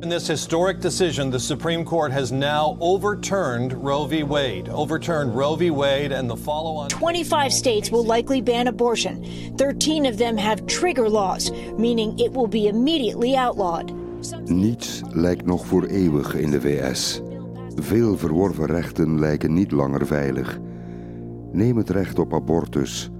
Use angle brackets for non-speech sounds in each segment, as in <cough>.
In this historic decision, the Supreme Court has now overturned Roe v. Wade. Overturned Roe v. Wade and the follow on. 25 states will likely ban abortion. 13 of them have trigger laws, meaning it will be immediately outlawed. Niets lijkt nog voor eeuwig in de VS. Veel verworven rechten lijken niet langer veilig. Neem het recht op abortus.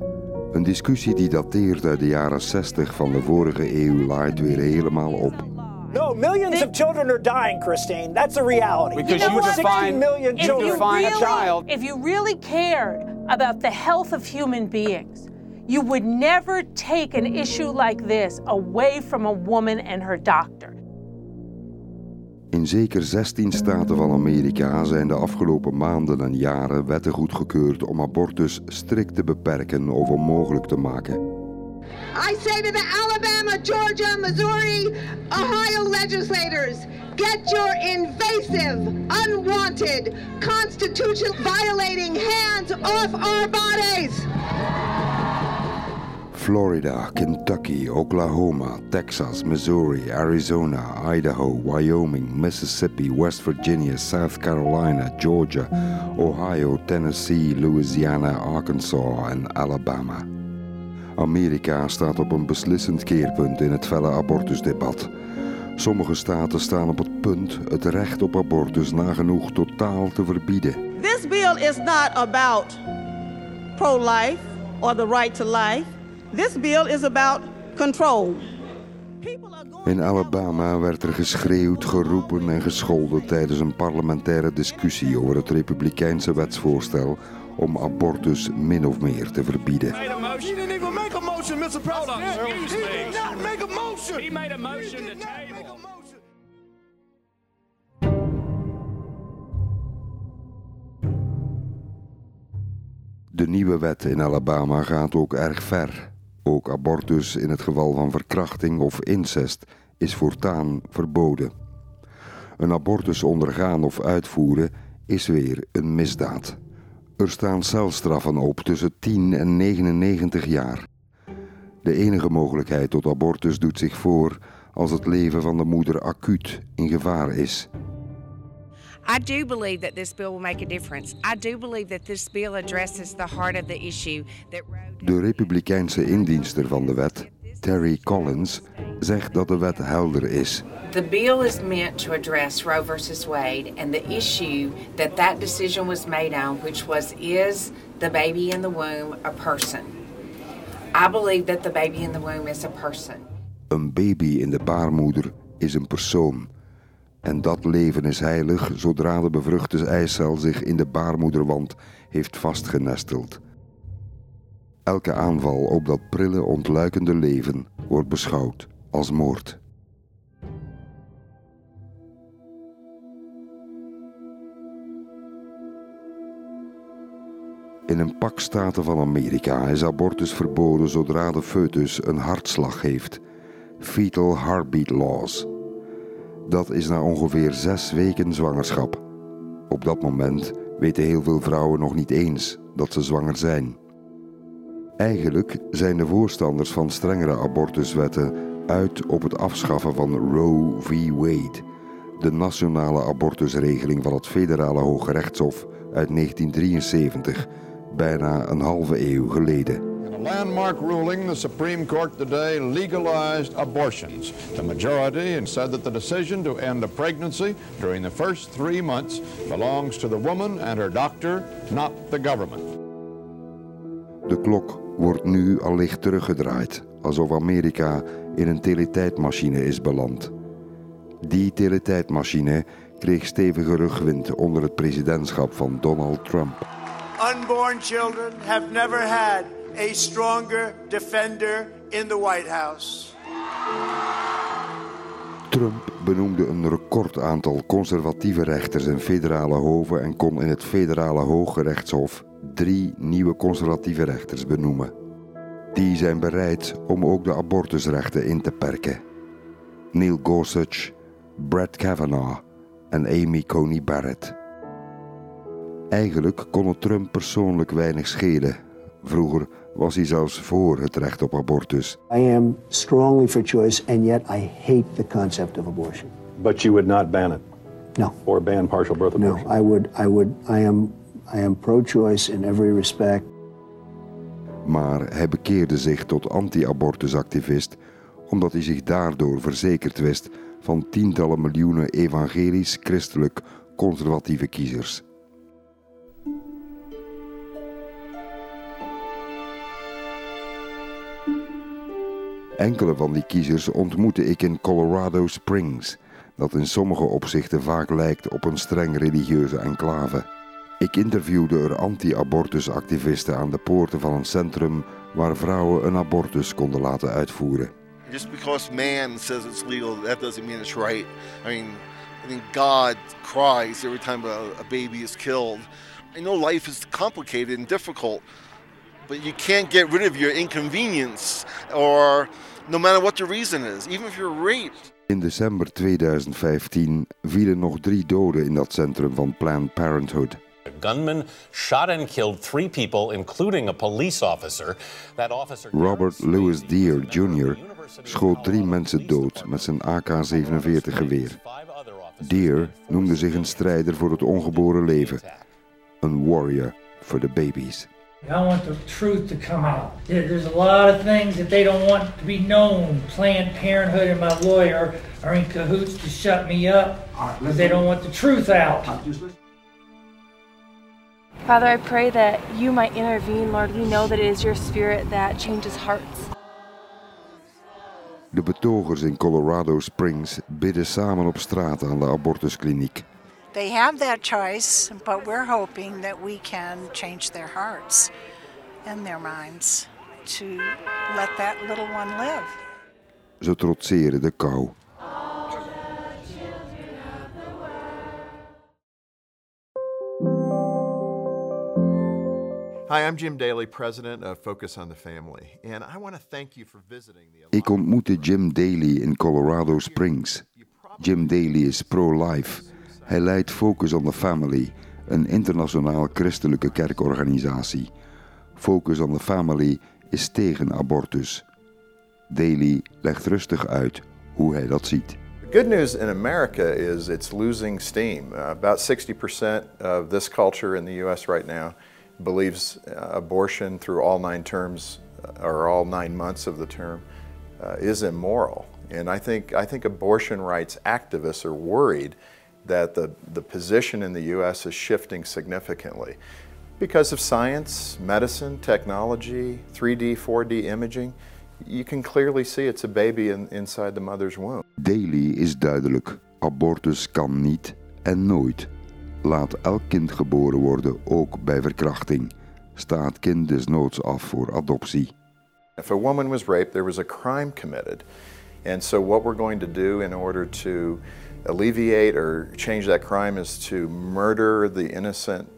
Een discussie die dateert uit de jaren 60 van de vorige eeuw laait weer helemaal op. No, millions of children are dying, Christine. That's a reality. Because you 60 define- million you children. define a child. If you really cared about the health of human beings, you would never take an issue like this away from a woman and her doctor. In zeker 16 staten van Amerika zijn de afgelopen maanden en jaren wetten goedgekeurd om abortus strikt te beperken of onmogelijk te maken. I say to the Alabama, Georgia, Missouri, Ohio legislators, get your invasive, unwanted, constitution violating hands off our bodies. Florida, Kentucky, Oklahoma, Texas, Missouri, Arizona, Idaho, Wyoming, Mississippi, West Virginia, South Carolina, Georgia, Ohio, Tennessee, Louisiana, Arkansas and Alabama. Amerika staat op een beslissend keerpunt in het felle abortusdebat. Sommige staten staan op het punt het recht op abortus nagenoeg totaal te verbieden. This bill is not about pro life or the right to life. This bill is about control. In Alabama werd er geschreeuwd, geroepen en gescholden tijdens een parlementaire discussie over het republikeinse wetsvoorstel om abortus min of meer te verbieden. Motion. Mr. President. Hold on, excuse he me. did not make a motion. He made a motion to He did not make table. a motion. De nieuwe wet in Alabama gaat ook erg ver. Ook abortus in het geval van verkrachting of incest is voortaan verboden. Een abortus ondergaan of uitvoeren is weer een misdaad. Er staan celstraffen op tussen 10 en 99 jaar. De enige mogelijkheid tot abortus doet zich voor als het leven van de moeder acuut in gevaar is. I do believe that this bill will make a difference. I do believe that this bill addresses the heart of the issue that De republikeinse indienster van de wet, Terry Collins, zegt dat de wet helder is. The bill is meant to address Roe versus Wade and the issue that that decision was made on, which was is the baby in the womb a person? I believe that the baby in the womb is a person. Een baby in de baarmoeder is een persoon. En dat leven is heilig zodra de bevruchte eicel zich in de baarmoederwand heeft vastgenesteld. Elke aanval op dat prille, ontluikende leven wordt beschouwd als moord. In een pak staten van Amerika is abortus verboden zodra de foetus een hartslag heeft. Fetal heartbeat laws. Dat is na ongeveer zes weken zwangerschap. Op dat moment weten heel veel vrouwen nog niet eens dat ze zwanger zijn. Eigenlijk zijn de voorstanders van strengere abortuswetten uit op het afschaffen van Roe v. Wade, de nationale abortusregeling van het federale Hoge Rechtshof uit 1973, bijna een halve eeuw geleden. In a landmark ruling, the Supreme Court today legalized abortions. The majority said that the decision to end a pregnancy during the first three months belongs to the woman and her doctor, not the government. De klok wordt nu allicht teruggedraaid, alsof Amerika in een teletijdmachine is beland. Die teletijdmachine kreeg stevige rugwind onder het presidentschap van Donald Trump. Unborn children have never had a stronger defender in the White House. Trump benoemde een record aantal conservatieve rechters in federale hoven en kon in het federale Hoge Rechtshof drie nieuwe conservatieve rechters benoemen. Die zijn bereid om ook de abortusrechten in te perken. Neil Gorsuch, Brett Kavanaugh en Amy Coney Barrett. Eigenlijk kon het Trump persoonlijk weinig schelen. Vroeger was hij zelfs voor het recht op abortus. I am strongly for choice, and yet I hate the concept of abortion. But you would not ban it? No. Or ban partial birth abortion? No, I would, I would, I am, I am pro-choice in every respect. Maar hij bekeerde zich tot anti-abortusactivist omdat hij zich daardoor verzekerd wist van tientallen miljoenen evangelisch-christelijk conservatieve kiezers. Enkele van die kiezers ontmoette ik in Colorado Springs, dat in sommige opzichten vaak lijkt op een streng religieuze enclave. Ik interviewde er anti-abortusactivisten aan de poorten van een centrum waar vrouwen een abortus konden laten uitvoeren. Just because man says it's legal, that doesn't mean it's right. I mean, I think God cries every time a, a baby is killed. I know life is complicated and difficult, but you can't get rid of your inconvenience or no matter what the reason is, even if you're raped. In december 2015 vielen nog drie doden in dat centrum van Planned Parenthood. A gunman shot and killed three people, including a police officer. That officer. Robert Louis Deere Jr. schoot drie mensen dood met zijn AK-47 geweer. Deere noemde zich een strijder voor het ongeboren leven. Een warrior for the babies. I want the truth to come out. There's a lot of things that they don't want to be known. Planned Parenthood and my lawyer are in cahoots to shut me up because they don't want the truth out. Father, I pray that you might intervene, Lord. We know that it is your spirit that changes hearts. De betogers in Colorado Springs bidden samen op straat aan de abortuskliniek. They have that choice, but we're hoping that we can change their hearts and their minds to let that little one live. Ze trotseren de kou. Hi, I'm Jim Daly, president of Focus on the Family, and I want to thank you for visiting the. Ik ontmoette Jim Daly in Colorado Springs. Jim Daly is pro-life. Hij leidt Focus on the Family, een internationaal christelijke kerkorganisatie. Focus on the Family is tegen abortus. Daly legt rustig uit hoe hij dat ziet. The good news in America is it's losing steam. Uh, about 60% of this culture in the US right now believes uh, abortion through all nine terms uh, or all nine months of the term uh, is immoral. And I think, I think abortion rights activists are worried that the, the position in the US is shifting significantly because of science, medicine, technology, 3D, 4D imaging. You can clearly see it's a baby in, inside the mother's womb. Daly is duidelijk. Abortus kan niet en nooit. Laat elk kind geboren worden, ook bij verkrachting. Staat kind desnoods af voor adoptie. If a woman was raped, there was a crime committed. And so, what we're going to do in order to alleviate or change that crime is to murder the innocent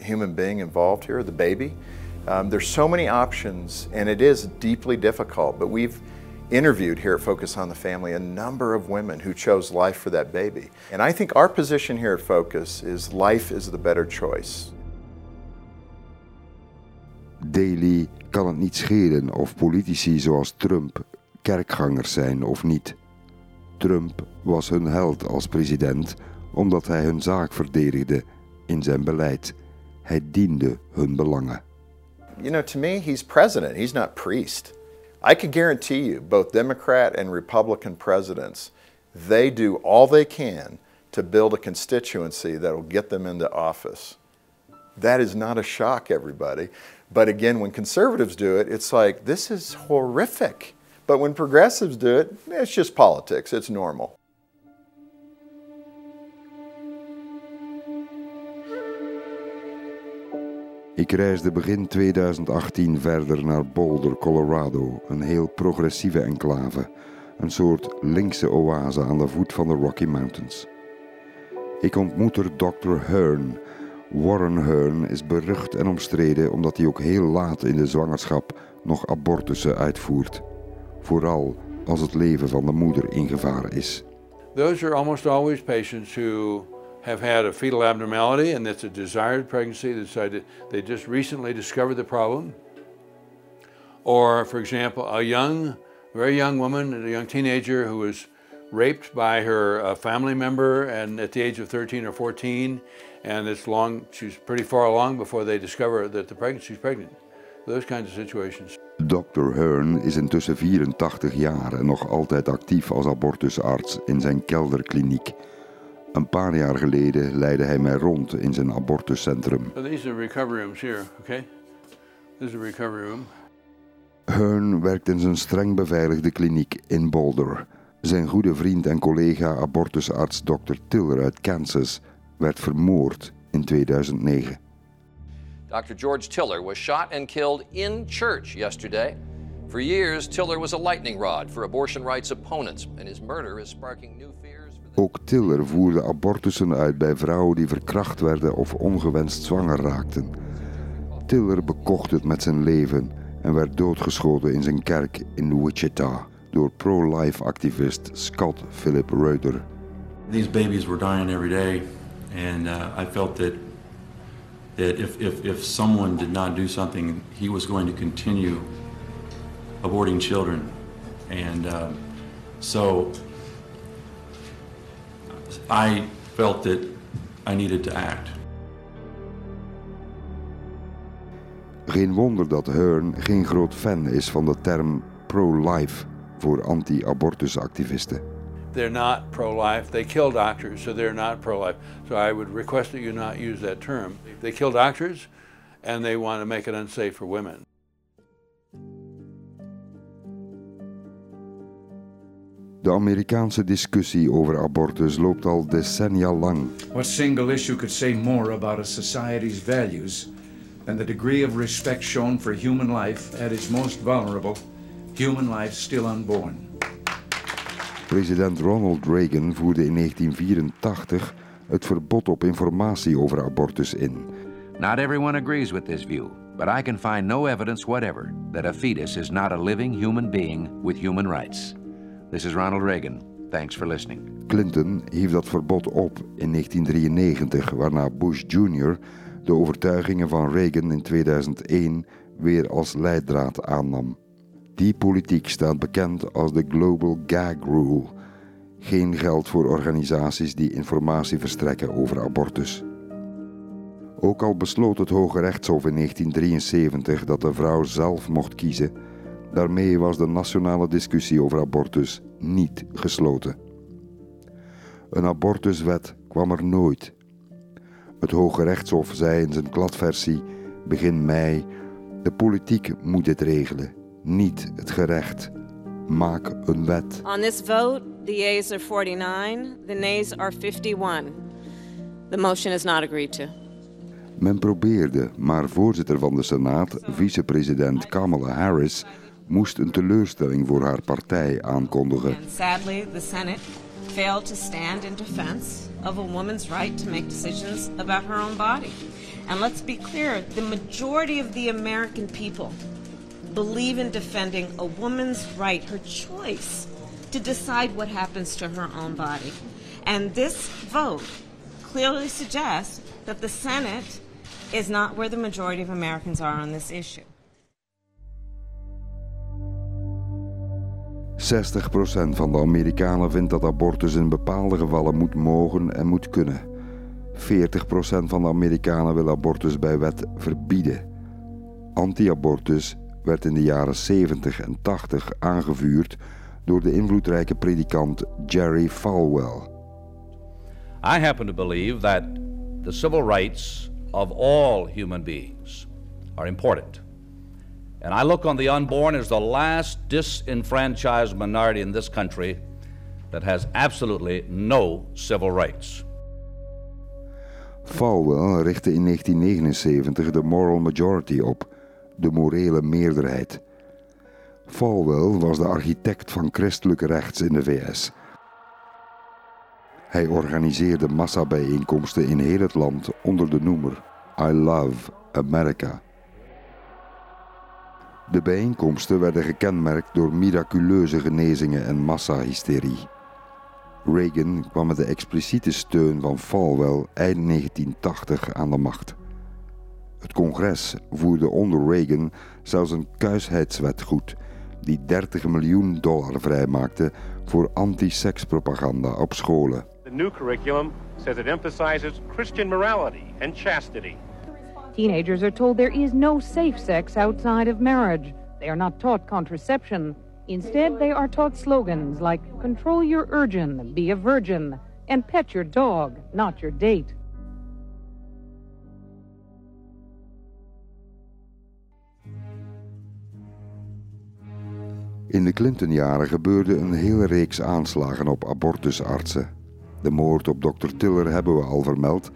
human being involved here, the baby. Um, there's so many options, and it is deeply difficult, but we've interviewed here at Focus on the Family a number of women who chose life for that baby. And I think our position here at Focus is life is the better choice. Daly kan het niet schelen of politici zoals Trump kerkgangers zijn of niet. Trump was hun held als president omdat hij hun zaak verdedigde in zijn beleid. Hij diende hun belangen. You know, to me, he's president, he's not priest. I can guarantee you, both Democrat and Republican presidents, they do all they can to build a constituency that will get them into office. That is not a shock, everybody. But again, when conservatives do it, it's like, this is horrific. But when progressives do it, it's just politics, it's normal. Ik reisde begin 2018 verder naar Boulder, Colorado, een heel progressieve enclave, een soort linkse oase aan de voet van de Rocky Mountains. Ik ontmoet er Dr. Hearn. Warren Hearn is berucht en omstreden omdat hij ook heel laat in de zwangerschap nog abortussen uitvoert. Vooral als het leven van de moeder in gevaar is. Those are almost always patients who have had a fetal abnormality and it's a desired pregnancy. They just recently discovered the problem. Or, for example, a young, very young woman, a young teenager who was raped by her uh, family member and at the age of 13 or 14 and it's long she's pretty far along before they discover that the pregnant she's pregnant those kinds of situations Dr. Hearn is intussen 84 jaar en nog altijd actief als abortusarts in zijn kelderkliniek. Een paar jaar geleden leidde hij mij rond in zijn abortuscentrum. so these are recovery rooms here okay this is a recovery room Hearn werkt in zijn streng beveiligde kliniek in Boulder. Zijn goede vriend en collega abortusarts Dr. Tiller uit Kansas werd vermoord in 2009. Dr. George Tiller was shot and killed in church yesterday. For years, Tiller was a lightning rod for abortion rights opponents, and his murder is sparking new fears. Ook Tiller voerde abortussen uit bij vrouwen die verkracht werden of ongewenst zwanger raakten. Tiller bekocht het met zijn leven en werd doodgeschoten in zijn kerk in Wichita door pro-life activist Scott Philip Reuter. These babies were dying every day, and uh, I felt that that if, if, if someone did not do something, he was going to continue aborting children. And um, so I felt that I needed to act. Geen wonder dat Hearn geen groot fan is van de term pro-life voor anti-abortusactivisten. They're not pro-life. They kill doctors, so they're not pro-life. So I would request that you not use that term. They kill doctors, and they want to make it unsafe for women. De Amerikaanse discussie over abortus loopt al decennia lang. What single issue could say more about a society's values than the degree of respect shown for human life at its most vulnerable, human life still unborn? President Ronald Reagan voerde in 1984 het verbod op informatie over abortus in. Not everyone agrees with this view, but I can find no evidence whatever that a fetus is not a living human being with human rights. This is Ronald Reagan. Thanks for listening. Clinton hief dat verbod op in 1993, waarna Bush Jr. de overtuigingen van Reagan in 2001 weer als leidraad aannam. Die politiek staat bekend als de Global Gag Rule. Geen geld voor organisaties die informatie verstrekken over abortus. Ook al besloot het Hoge Rechtshof in 1973 dat de vrouw zelf mocht kiezen, daarmee was de nationale discussie over abortus niet gesloten. Een abortuswet kwam er nooit. Het Hoge Rechtshof zei in zijn kladversie begin mei: de politiek moet dit regelen, niet het gerecht. Maak een wet. On this vote, the yeas are 49, the nays are 51. The motion is not agreed to. Men probeerde, maar voorzitter van de Senaat, vicepresident Kamala Harris, moest een teleurstelling voor haar partij aankondigen. And sadly, the Senate failed to stand in defense of a woman's right to make decisions about her own body. And let's be clear the majority of the American people believe in defending a woman's right, her choice to decide what happens to her own body. And this vote clearly suggests that the Senate is not where the majority of Americans are on this issue. 60% van de Amerikanen vindt dat abortus in bepaalde gevallen moet mogen en moet kunnen. 40% van de Amerikanen wil abortus bij wet verbieden. Anti-abortus werd in de jaren 70 en 80 aangevuurd door de invloedrijke predikant Jerry Falwell. I happen to believe that the civil rights of all human beings are important. And I look on the unborn as the last disenfranchised minority in this country that has absolutely no civil rights. Falwell richtte in 1979 de Moral Majority op, de morele meerderheid. Falwell was de architect van christelijk rechts in de VS. Hij organiseerde massabijeenkomsten in heel het land onder de noemer I Love America. De bijeenkomsten werden gekenmerkt door miraculeuze genezingen en massahysterie. Reagan kwam met de expliciete steun van Falwell eind 1980 aan de macht. Het congres voerde onder Reagan zelfs een kuisheidswet goed, die 30 miljoen dollar vrijmaakte voor anti-sekspropaganda op scholen. The new curriculum says it emphasizes Christian morality and chastity. Teenagers are told there is no safe sex outside of marriage. They are not taught contraception. Instead, they are taught slogans like control your urgin, be a virgin, and pet your dog, not your date. In de Clinton-jaren gebeurde een hele reeks aanslagen op abortusartsen. De moord op Dr. Tiller hebben we al vermeld,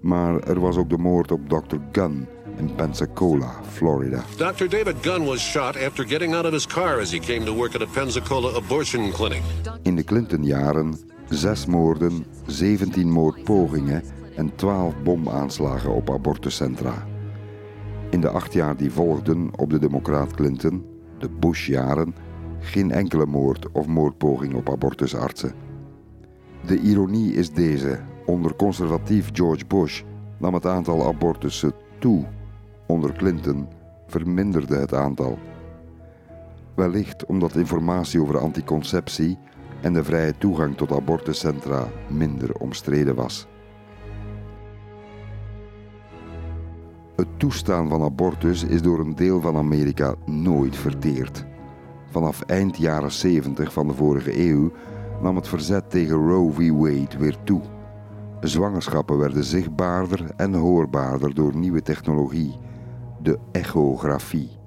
maar er was ook de moord op Dr. Gunn in Pensacola, Florida. Dr. David Gunn was shot after getting out of his car as he came to work at a Pensacola abortion clinic. In de Clinton-jaren zes moorden, 17 moordpogingen en 12 bomaanslagen op abortuscentra. In de acht jaar die volgden op de democraat Clinton, de Bush-jaren, geen enkele moord of moordpoging op abortusartsen. De ironie is deze. Onder conservatief George Bush nam het aantal abortussen toe. Onder Clinton verminderde het aantal. Wellicht omdat informatie over anticonceptie en de vrije toegang tot abortuscentra minder omstreden was. Het toestaan van abortus is door een deel van Amerika nooit verteerd. Vanaf eind jaren 70 van de vorige eeuw nam het verzet tegen Roe v. Wade weer toe. Zwangerschappen werden zichtbaarder en hoorbaarder door nieuwe technologie, de echografie.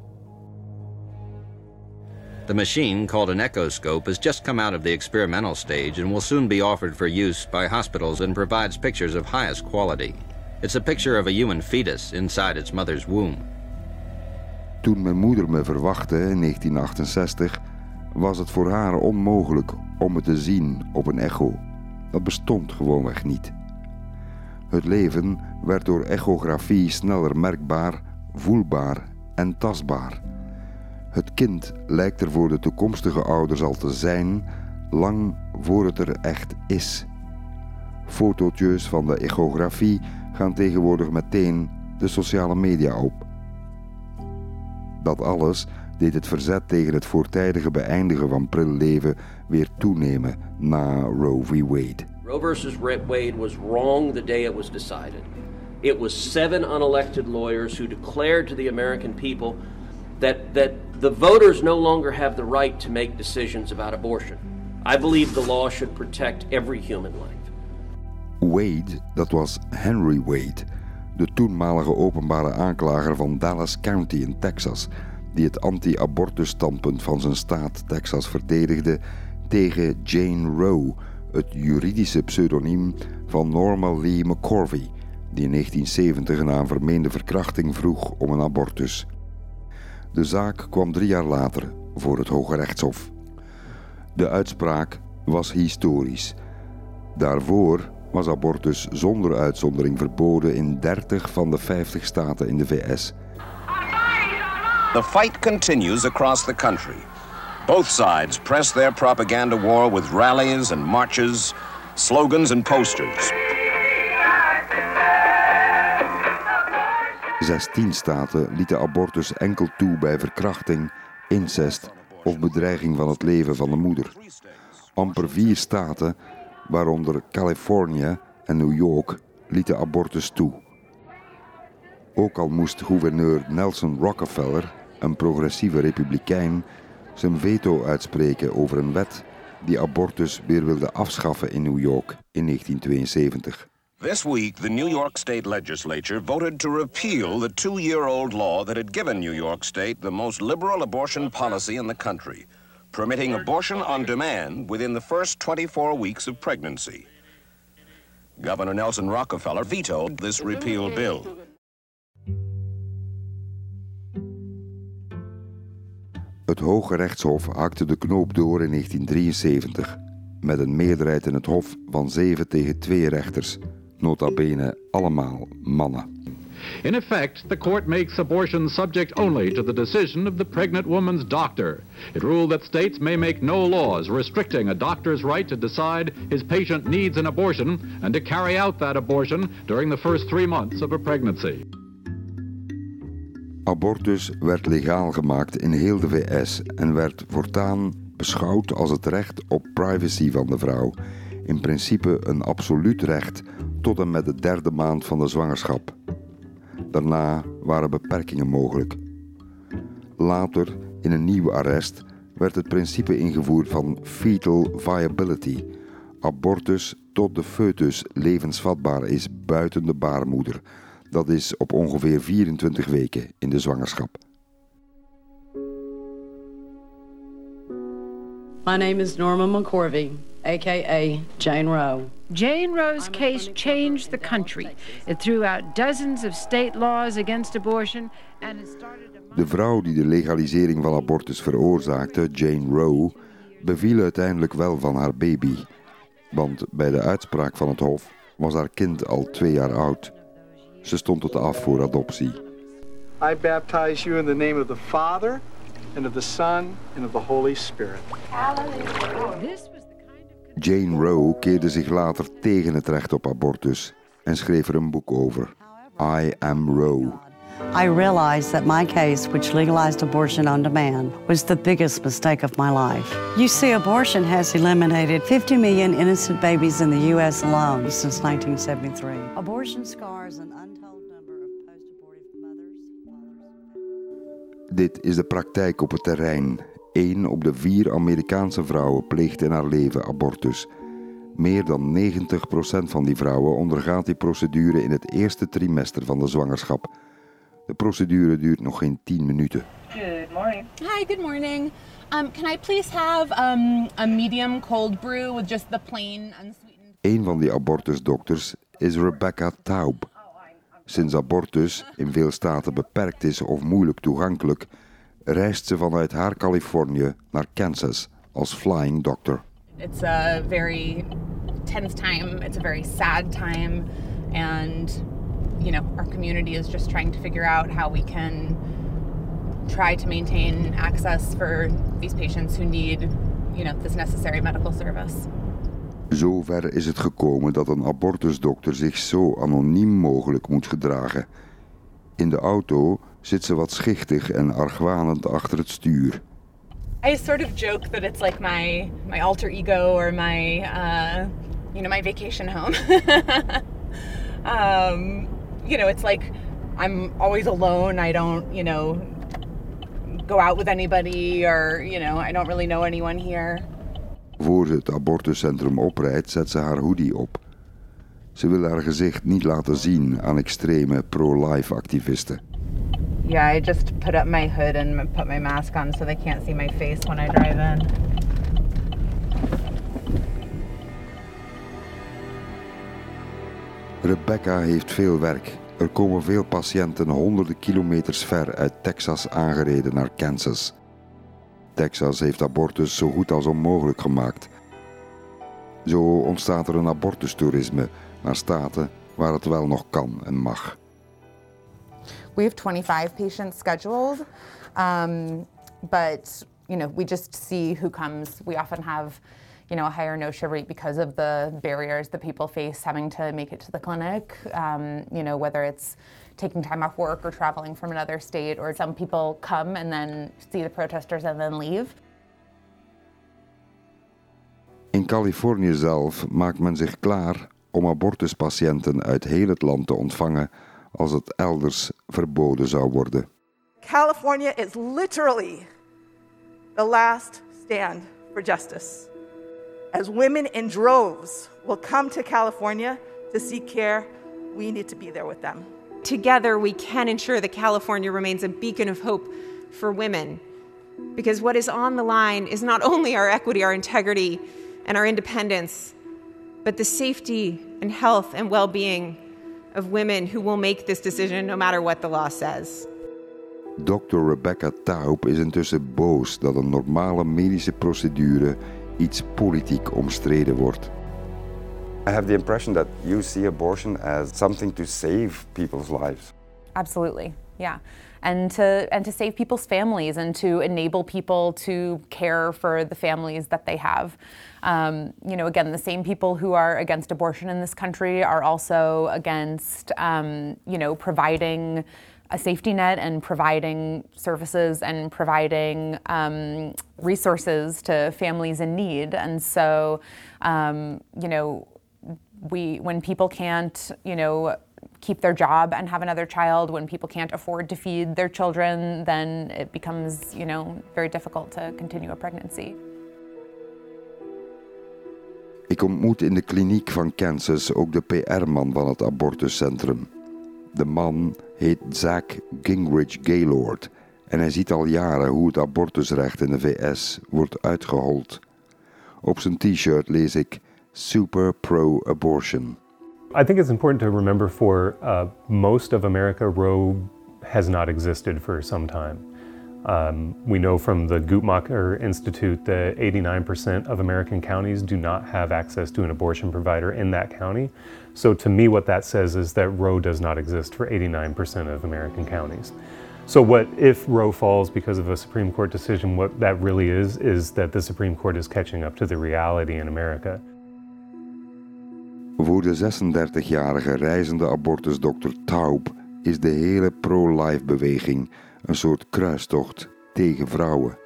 The machine, called an echoscope, has just come out of the experimental stage and will soon be offered for use by hospitals and provides pictures of highest quality. It's a picture of a human fetus inside its mother's womb. Toen mijn moeder me verwachtte in 1968, was het voor haar onmogelijk om me te zien op een echo. Dat bestond gewoonweg niet. Het leven werd door echografie sneller merkbaar, voelbaar en tastbaar. Het kind lijkt er voor de toekomstige ouders al te zijn, lang voor het er echt is. Fotootjes van de echografie gaan tegenwoordig meteen de sociale media op. Dat alles deed het verzet tegen het voortijdige beëindigen van prilleven weer toenemen na Roe v. Wade. Roe versus Wade was wrong the day it was decided. It was seven unelected lawyers who declared to the American people that, that the voters no longer have the right to make decisions about abortion. I believe the law should protect every human life. Wade, dat was Henry Wade, de toenmalige openbare aanklager van Dallas County in Texas, die het anti-abortus-standpunt van zijn staat Texas verdedigde tegen Jane Roe, het juridische pseudoniem van Norma Lee McCorvey, die in 1970 na een vermeende verkrachting vroeg om een abortus. De zaak kwam drie jaar later voor het Hoge Rechtshof. De uitspraak was historisch. Daarvoor was abortus zonder uitzondering verboden in 30 van de 50 staten in de VS. The fight continues across the country. Both sides press their propaganda war with rallies and marches, slogans and posters. 16 staten lieten abortus enkel toe bij verkrachting, incest of bedreiging van het leven van de moeder. Amper vier staten, waaronder Californië en New York, lieten abortus toe. Ook al moest gouverneur Nelson Rockefeller, een progressieve republikein, zijn veto uitspreken over een wet die abortus weer wilde afschaffen in New York in 1972. This week, the New York State Legislature voted to repeal the two year old law that had given New York State the most liberal abortion policy in the country, permitting abortion on demand within the first 24 weeks of pregnancy. Governor Nelson Rockefeller vetoed this repeal bill. Het Hoge Rechtshof hakte de knoop door in 1973 met een meerderheid in het Hof van 7 tegen 2 rechters, nota bene allemaal mannen. In effect, the court makes abortion subject only to the decision of the pregnant woman's doctor. It ruled that states may make no laws restricting a doctor's right to decide his patient needs an abortion and to carry out that abortion during the first three months of a pregnancy. Abortus werd legaal gemaakt in heel de VS en werd voortaan beschouwd als het recht op privacy van de vrouw. In principe een absoluut recht tot en met de derde maand van de zwangerschap. Daarna waren beperkingen mogelijk. Later, in een nieuw arrest, werd het principe ingevoerd van fetal viability. Abortus tot de foetus levensvatbaar is buiten de baarmoeder. Dat is op ongeveer 24 weken in de zwangerschap. My name is Norma McCorvey, aka Jane Roe. Jane Roe's case changed the country. It threw out dozens of state laws against abortion and it started De vrouw die de legalisering van abortus veroorzaakte, Jane Roe, beviel uiteindelijk wel van haar baby. Want bij de uitspraak van het Hof was haar kind al twee jaar oud. Ze stond het af voor adoptie. I baptize you in the name of the Father, and of the Son, and of the Holy Spirit. Jane Roe keerde zich later tegen het recht op abortus en schreef er een boek over. I Am Roe. I realized that my case, which legalized abortion on demand, was the biggest mistake of my life. You see, abortion has eliminated 50 million innocent babies in the U.S. alone since 1973. Abortion scars an untold number of post-abortive mothers. Dit is de praktijk op het terrein. Eén op de vier Amerikaanse vrouwen pleegt in haar leven abortus. Meer dan 90% van die vrouwen ondergaat die procedure in het eerste trimester van de zwangerschap. De procedure duurt nog geen 10 minuten. Good morning. Hi, good morning. Um, can I please have um, a medium cold brew with just the plain unsweetened? Een van die abortusdokters is Rebecca Taub. Sinds abortus in veel staten beperkt is of moeilijk toegankelijk, reist ze vanuit haar Californië naar Kansas als flying doctor. It's a very tense time. It's a very sad time, and you know, our community is just trying to figure out how we can try to maintain access for these patients who need, you know, this necessary medical service. Zover is het gekomen dat een abortusdokter zich zo anoniem mogelijk moet gedragen. In de auto zit ze wat schichtig en argwanend achter het stuur. I sort of joke that it's like my my alter ego or my uh, you know my vacation home. <laughs> um, you know, it's like I'm always alone. I don't, you know, go out with anybody or, you know, I don't really know anyone here. Voor ze het abortuscentrum oprijdt, zet ze haar hoodie op. Ze wil haar gezicht niet laten zien aan extreme pro-life activisten. Yeah, I just put up my hood and put my mask on so they can't see my face when I drive in. Rebecca heeft veel werk. Er komen veel patiënten honderden kilometers ver uit Texas aangereden naar Kansas. Texas heeft abortus zo goed als onmogelijk gemaakt. Zo ontstaat er een abortustoerisme naar staten waar het wel nog kan en mag. We have 25 patients scheduled, um, but you know we just see who comes. We often have you know, a higher no-show rate because of the barriers that people face having to make it to the clinic. Um, you know, whether it's taking time off work or traveling from another state, or some people come and then see the protesters and then leave. In Californië zelf maakt men zich klaar om abortuspatiënten uit heel het land te ontvangen als het elders verboden zou worden. California is literally the last stand for justice. As women in droves will come to California to seek care, we need to be there with them. Together, we can ensure that California remains a beacon of hope for women. Because what is on the line is not only our equity, our integrity, and our independence, but the safety and health and well being of women who will make this decision no matter what the law says. Dr. Rebecca Taub is intussen boos dat een normale medische procedure iets politiek omstreden wordt. I have the impression that you see abortion as something to save people's lives. Absolutely, yeah. And to, and to save people's families and to enable people to care for the families that they have. Um, you know, again, the same people who are against abortion in this country are also against, um, you know, providing a safety net and providing services and providing um, resources to families in need. And so, um, you know, we when people can't, you know, keep their job and have another child, when people can't afford to feed their children, then it becomes, you know, very difficult to continue a pregnancy. Ik ontmoet in de kliniek van Kansas ook de PR-man van het abortuscentrum. De man heet Zach Gingrich Gaylord en hij ziet al jaren hoe het abortusrecht in de VS wordt uitgehold. Op zijn t-shirt lees ik Super Pro-Abortion. I think it's important to remember for uh, most of America, Roe has not existed for some time. Um, we know from the Guttmacher Institute that 89% of American counties do not have access to an abortion provider in that county. So, to me, what that says is that Roe does not exist for 89% of American counties. So, what if Roe falls because of a Supreme Court decision? What that really is, is that the Supreme Court is catching up to the reality in America. Voor de 36-jarige reizende abortusdokter Taub is de hele pro-life beweging een soort kruistocht tegen vrouwen.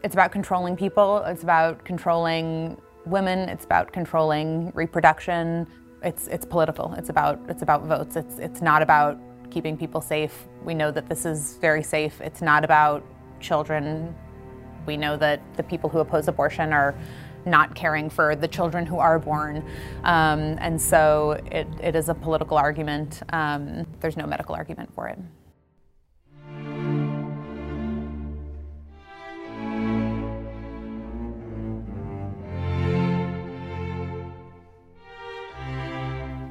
It's about controlling people, it's about controlling women, it's about controlling reproduction. It's it's political. It's about it's about votes. It's it's not about keeping people safe. We know that this is very safe. It's not about children. We know that the people who oppose abortion are not caring for the children who are born. Um, and so it, it is a political argument. Um, there's no medical argument for it.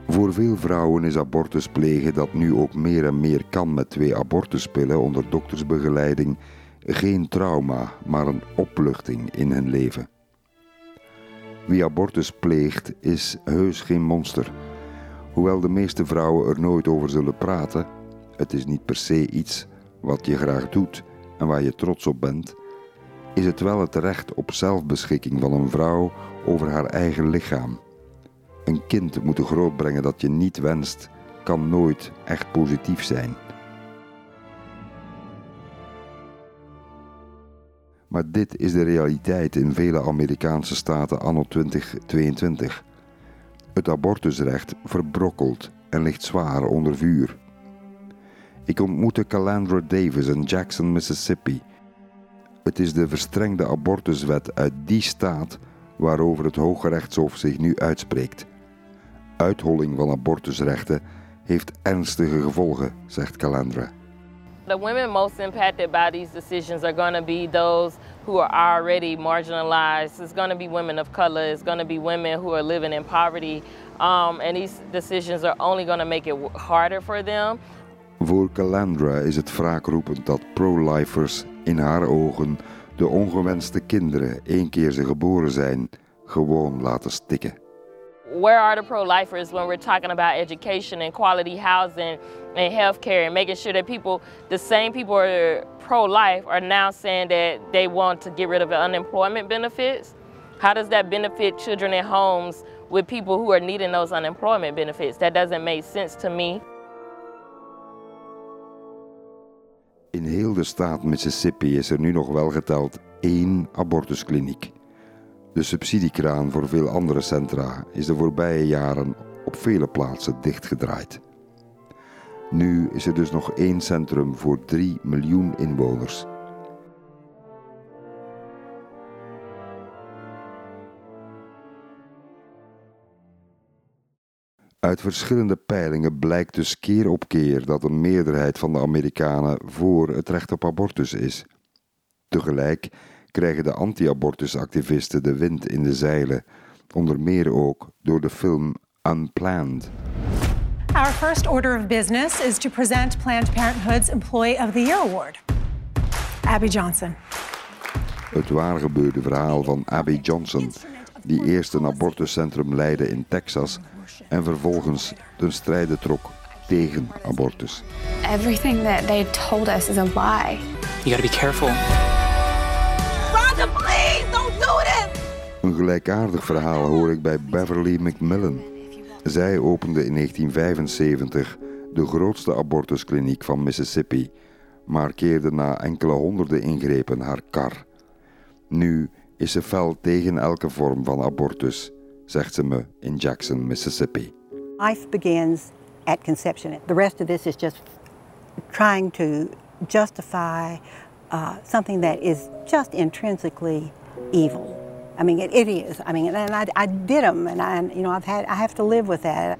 Voor veel vrouwen is abortus plegen, dat nu ook meer en meer kan met twee abortuspillen onder doktersbegeleiding, geen trauma, maar een opluchting in hun leven. Wie abortus pleegt, is heus geen monster. Hoewel de meeste vrouwen er nooit over zullen praten, het is niet per se iets wat je graag doet en waar je trots op bent, is het wel het recht op zelfbeschikking van een vrouw over haar eigen lichaam. Een kind moeten grootbrengen dat je niet wenst, kan nooit echt positief zijn. Maar dit is de realiteit in vele Amerikaanse staten anno 2022. Het abortusrecht verbrokkelt en ligt zwaar onder vuur. Ik ontmoette Calandra Davis in Jackson, Mississippi. Het is de verstrengde abortuswet uit die staat waarover het Hoge Rechtshof zich nu uitspreekt. Uitholling van abortusrechten heeft ernstige gevolgen, zegt Calandra. The women most impacted by these decisions are going to be those who are already marginalized. It's going to be women of color. It's going to be women who are living in poverty. Um, and these decisions are only going to make it harder for them. Voor Calandra is het wraakroepend dat pro-lifers in haar ogen de ongewenste kinderen, één keer ze geboren zijn, gewoon laten stikken. where are the pro-lifers when we're talking about education and quality housing and healthcare and making sure that people, the same people who are pro-life are now saying that they want to get rid of unemployment benefits? How does that benefit children in homes with people who are needing those unemployment benefits? That doesn't make sense to me. In heel de staat Mississippi is er nu nog wel geteld één abortuskliniek. De subsidiekraan voor veel andere centra is de voorbije jaren op vele plaatsen dichtgedraaid. Nu is er dus nog één centrum voor 3 miljoen inwoners. Uit verschillende peilingen blijkt dus keer op keer dat een meerderheid van de Amerikanen voor het recht op abortus is. Tegelijk krijgen de anti-abortusactivisten de wind in de zeilen, onder meer ook door de film Unplanned. Our first order of business is to present Planned Parenthood's Employee of the Year Award. Abby Johnson. Het waargebeurde verhaal van Abby Johnson, die eerst een abortuscentrum leidde in Texas en vervolgens ten strijde trok tegen abortus. Everything that they told us is a lie. You gotta be careful. Rhonda, please don't do this! Een gelijkaardig verhaal hoor ik bij Beverly McMillan. Zij opende in 1975 de grootste abortuskliniek van Mississippi, maar keerde na enkele honderden ingrepen haar kar. Nu is ze fel tegen elke vorm van abortus, zegt ze me in Jackson, Mississippi. Life begins at conception. The rest of this is just trying to justify uh, something that is just intrinsically evil. I mean, it, is. I mean, and I, I did them, and I, you know, I've had, I have to live with that.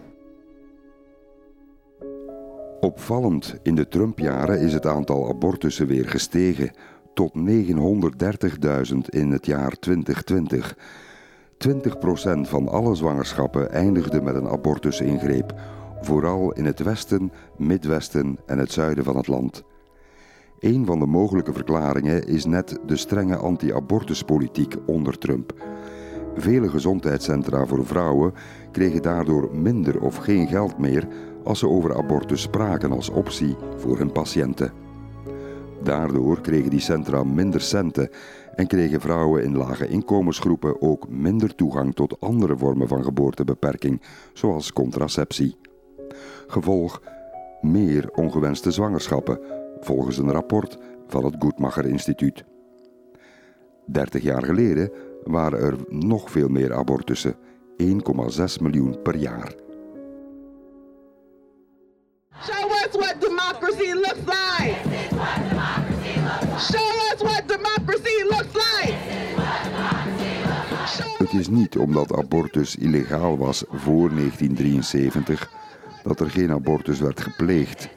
Opvallend, in de Trump-jaren is het aantal abortussen weer gestegen tot 930.000 in het jaar 2020. 20% van alle zwangerschappen eindigde met een abortusingreep, vooral in het westen, midwesten en het zuiden van het land. Een van de mogelijke verklaringen is net de strenge anti-abortuspolitiek onder Trump. Vele gezondheidscentra voor vrouwen kregen daardoor minder of geen geld meer als ze over abortus spraken als optie voor hun patiënten. Daardoor kregen die centra minder centen en kregen vrouwen in lage inkomensgroepen ook minder toegang tot andere vormen van geboortebeperking, zoals contraceptie. Gevolg: meer ongewenste zwangerschappen, volgens een rapport van het Guttmacher Instituut. 30 jaar geleden waren er nog veel meer abortussen, 1,6 miljoen per jaar. Show us what democracy looks like. Show us what democracy looks like. Het is niet omdat abortus illegaal was voor 1973 dat er geen abortus werd gepleegd.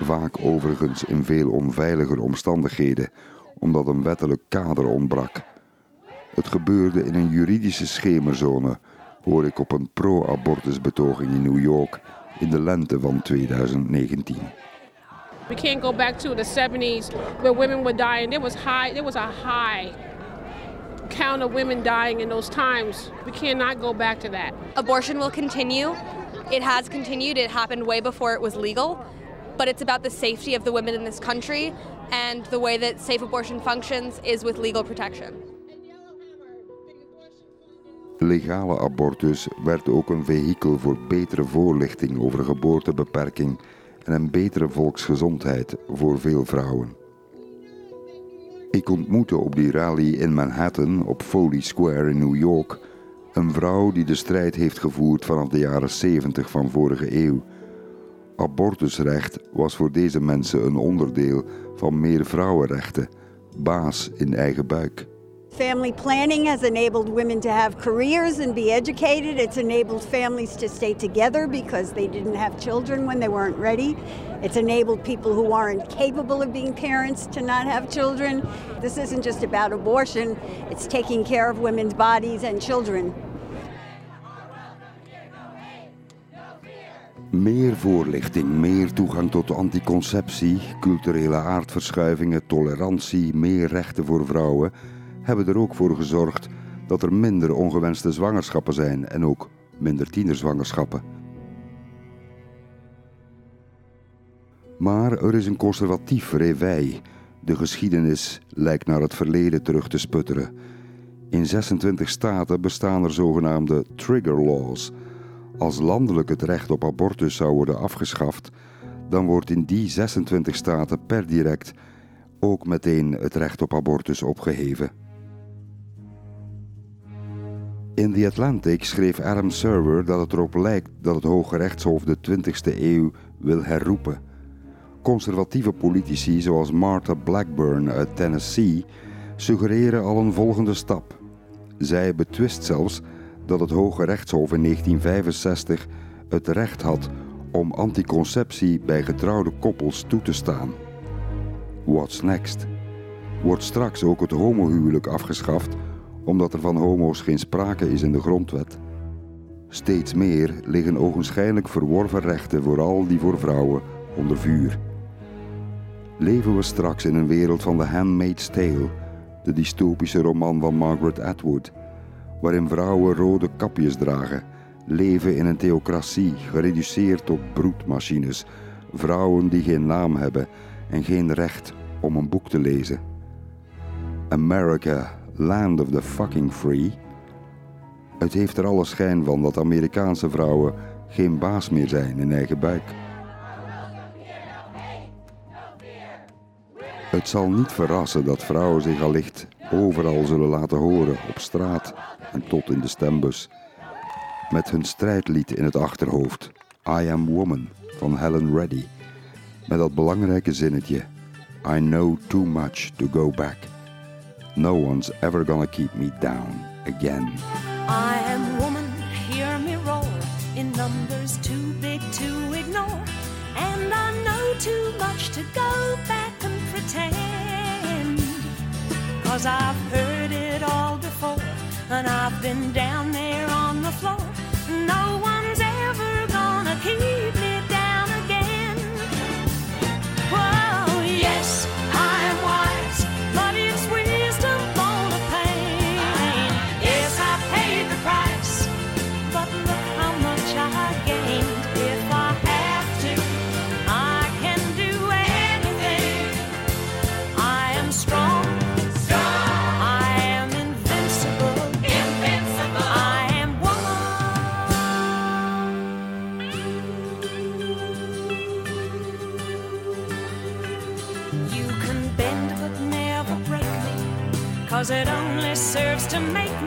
Vaak overigens in veel onveiliger omstandigheden, omdat een wettelijk kader ontbrak. Het gebeurde in een juridische schemerzone, hoor ik op een pro-abortusbetoging in New York in de lente van 2019. We can't go back to the 70s where women were dying. There was high. There was a high count of women dying in those times. We cannot go back to that. Abortion will continue. It has continued. It happened way before it was legal. But it's about the safety of the women in this country, and the way that safe abortion functions is with legal protection. Legale abortus werd ook een vehikel voor betere voorlichting over geboortebeperking en een betere volksgezondheid voor veel vrouwen. Ik ontmoette op die rally in Manhattan op Foley Square in New York een vrouw die de strijd heeft gevoerd vanaf de jaren 70 van vorige eeuw. Abortusrecht was voor deze mensen een onderdeel van meer vrouwenrechten, baas in eigen buik. Family planning has enabled women to have careers and be educated. It's enabled families to stay together because they didn't have children when they weren't ready. It's enabled people who aren't capable of being parents to not have children. This isn't just about abortion, it's taking care of women's bodies and children. Meer voorlichting, meer toegang tot anticonceptie, culturele aardverschuivingen, tolerantie, meer rechten voor vrouwen hebben er ook voor gezorgd dat er minder ongewenste zwangerschappen zijn en ook minder tienerzwangerschappen. Maar er is een conservatief réveil. De geschiedenis lijkt naar het verleden terug te sputteren. In 26 staten bestaan er zogenaamde trigger laws. Als landelijk het recht op abortus zou worden afgeschaft, dan wordt in die 26 staten per direct ook meteen het recht op abortus opgeheven. In The Atlantic schreef Adam Server dat het erop lijkt dat het Hoge Rechtshof de 20e eeuw wil herroepen. Conservatieve politici zoals Martha Blackburn uit Tennessee suggereren al een volgende stap. Zij betwist zelfs dat het Hoge Rechtshof in 1965 het recht had om anticonceptie bij getrouwde koppels toe te staan. What's next? Wordt straks ook het homohuwelijk afgeschaft omdat er van homo's geen sprake is in de grondwet? Steeds meer liggen ogenschijnlijk verworven rechten, vooral die voor vrouwen, onder vuur. Leven we straks in een wereld van The Handmaid's Tale, de dystopische roman van Margaret Atwood, waarin vrouwen rode kapjes dragen, leven in een theocratie gereduceerd tot broedmachines, vrouwen die geen naam hebben en geen recht om een boek te lezen. America, land of the fucking free. Het heeft er alle schijn van dat Amerikaanse vrouwen geen baas meer zijn in eigen buik. Het zal niet verrassen dat vrouwen zich allicht overal zullen laten horen, op straat en tot in de stembus. Met hun strijdlied in het achterhoofd, I Am Woman van Helen Reddy. Met dat belangrijke zinnetje, I know too much to go back. No one's ever gonna keep me down again. I am woman, hear me roar, in numbers too big to ignore. And I know too much to go back and pretend. Cause I've heard it all before, and I've been down there on the floor. No one's ever gonna keep me to make